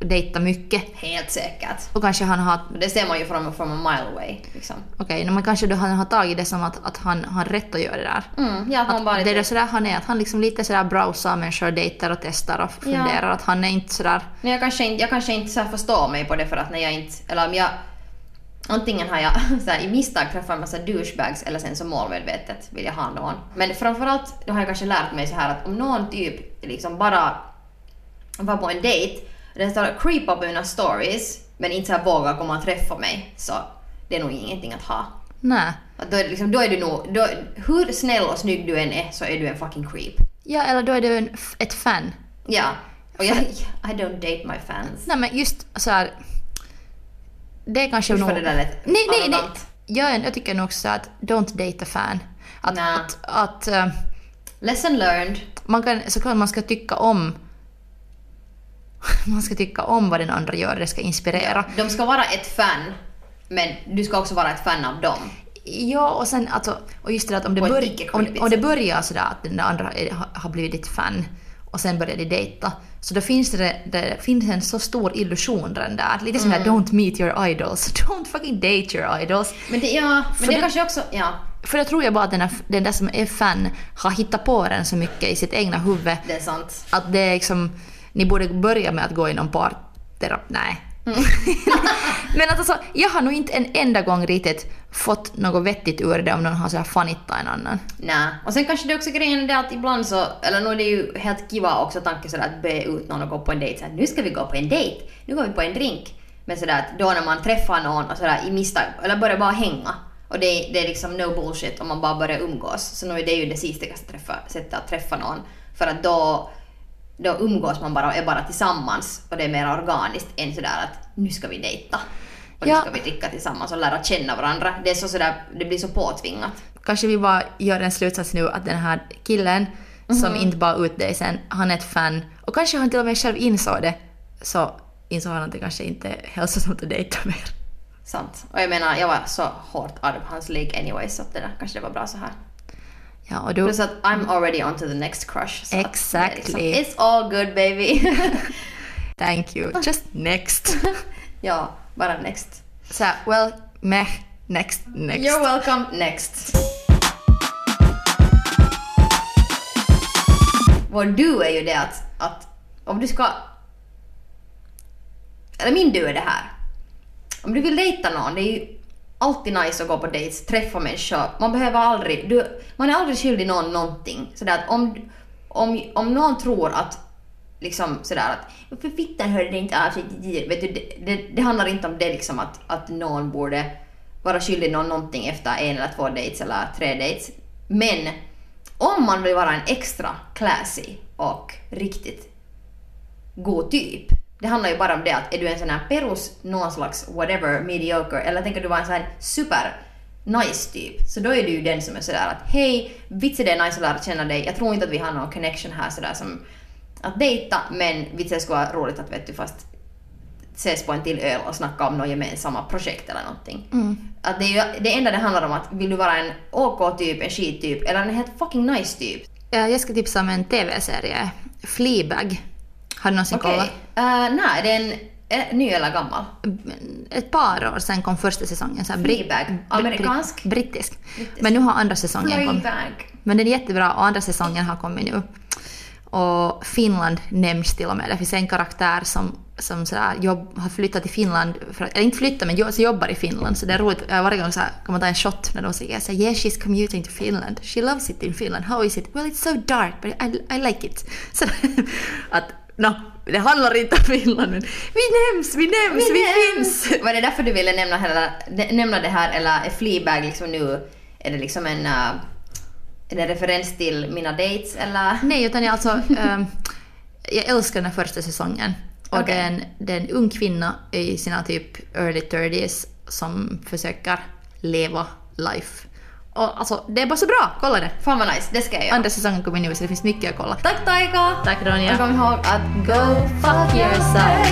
dejtat mycket. helt säkert. Och kanske han har Det ser man ju från, från a mile away. Liksom. Okej, men kanske då han har tagit det som att, att han har rätt att göra det där. Mm, ja, att bara det är sådär han är, att han liksom lite sådär browsar människor, dejtar och testar och funderar. Att han är inte sådär... Men jag kanske inte, jag kanske inte så förstår mig på det för att när jag inte... Eller om jag... Antingen har jag så här, i misstag träffat en massa douchebags eller sen så målmedvetet vill jag ha någon. Men framförallt då har jag kanske lärt mig så här att om någon typ liksom bara var på en dejt den står creepa på mina stories men inte så här vågar komma och träffa mig så det är nog ingenting att ha. Nej. Att då, är liksom, då är du nog... Då, hur snäll och snygg du än är så är du en fucking creep. Ja, eller då är du en, ett fan. Ja. Och jag, I don't date my fans. Nej men just så här. Det är kanske Usch nog... det där lät nej, nej, nej. Jag, jag tycker nog också att don't date a fan. Att, Nej. att, att eh, Lesson learned. man kan, såklart man ska tycka om man ska tycka om vad den andra gör, det ska inspirera. De ska vara ett fan, men du ska också vara ett fan av dem. Ja, och sen alltså, och just det att om det, På ett bör, icke om, om det börjar sådär att den andra har blivit ditt fan och sen börjar de dejta, så då finns det, det finns en så stor illusion redan där. Lite som Mm. där don't meet your idols, don't fucking date your idols. Men det, ja, men För det, det- kanske också, ja, För jag tror jag bara att den, här, den där som är fan har hittat på den så mycket i sitt egna huvud det är sant. att det är liksom, ni borde börja med att gå i någon parterapi. Nej. Mm. Men alltså, jag har nog inte en enda gång riktigt fått något vettigt ur det om någon har så fanittat en annan. Nej. Och sen kanske det också grejen är det att ibland så, eller nu är det ju helt kiva också tanken sådär att be ut någon och gå på en dejt. såhär, nu ska vi gå på en dejt, nu går vi på en drink. Men sådär att då när man träffar någon och sådär i misstag, eller börjar bara hänga. Och det, är- det är liksom no bullshit om man bara börjar umgås. Så nu är det ju det sista sättet att träffa någon. För att då, då umgås man bara och är bara tillsammans och det är mer organiskt än sådär att nu ska vi dejta. Och nu Ja. ska vi dricka tillsammans och lära känna varandra. Det är så sådär, det blir så påtvingat. Kanske vi bara gör en slutsats nu att den här killen som inte bara ut dig sen, han är ett fan. Och kanske han till och med själv insåg det. Så insåg han att det kanske inte är hälsosamt att dejta mer. Sant. Och jag menar, jag var så hårt out of hans league anyway så att det där kanske det var bra så här. Ja, och du... Plus att I'm already on to the next crush. Så Exactly. Liksom, it's all good baby. Thank you. Just next. ja, bara next. Så här, well, meh, next, next. You're welcome, next. Vår du är ju det att, att om du ska... Eller min du är det här. Om du vill dejta någon, det är ju alltid nice att gå på dates, träffa människor. Man behöver aldrig... Du, man är aldrig skyldig någon någonting. Sådär att om, om, om någon tror att liksom sådär att varför fittan hörde det inte av sig? Vet du, det, det, det handlar inte om det liksom att, att någon borde vara skyldig någon någonting efter en eller två dates eller tre dates. Men om man vill vara en extra classy och riktigt god typ. Det handlar ju bara om det att är du en sån här perus, någon slags whatever, mediocre, eller tänker du vara en sån här super nice typ, så då är du ju den som är sådär att hej, vits är det nice att lära känna dig, jag tror inte att vi har någon connection här sådär som att dejta, men vits det skulle vara roligt att vet du fast ses på en till öl och snacka om något gemensamma projekt eller någonting. Att det, är ju, det enda det handlar om att vill du vara en OK-typ, en skit-typ eller en helt fucking nice typ. Eh, Jag ska tipsa om en TV-serie. Fleabag. Har du någonsin Okej. kollat? Uh, nej, det är en är ny eller gammal? Ett par år sen kom första säsongen. Så här, Fleabag. britt- Amerikansk? Brittisk. Brittisk. Men nu har andra säsongen kommit. Men den är jättebra och andra säsongen har kommit nu. Och Finland nämns till och med. Det finns en karaktär som, som sådär jobb, har flyttat till Finland, för, eller inte flyttat men jo- så jobbar i Finland. Så det är roligt, varje gång så här, kan man ta en shot när de säger så här, yeah she's commuting to Finland. She loves it in Finland. How is it? Well it's so dark but I, I like it. Så att, no, det handlar inte om Finland men vi nämns, vi nämns, vi, finns. Var det därför du ville nämna, hela, nämna det här eller är Fleabag liksom nu, är det liksom en, uh, är det en referens till mina dates eller? Nej, utan jag alltså... ehm, jag älskar den här första säsongen. Och Okej. det, är en, det är en ung kvinna i sina typ early 30s som försöker leva life. Och alltså, det är bara så bra! Kolla det! Fan vad nice, det ska jag göra. Andra säsongen kommer nu så det finns mycket att kolla. Tack Taika! Tack Ronja! Och kom ihåg att go Fuck yourself!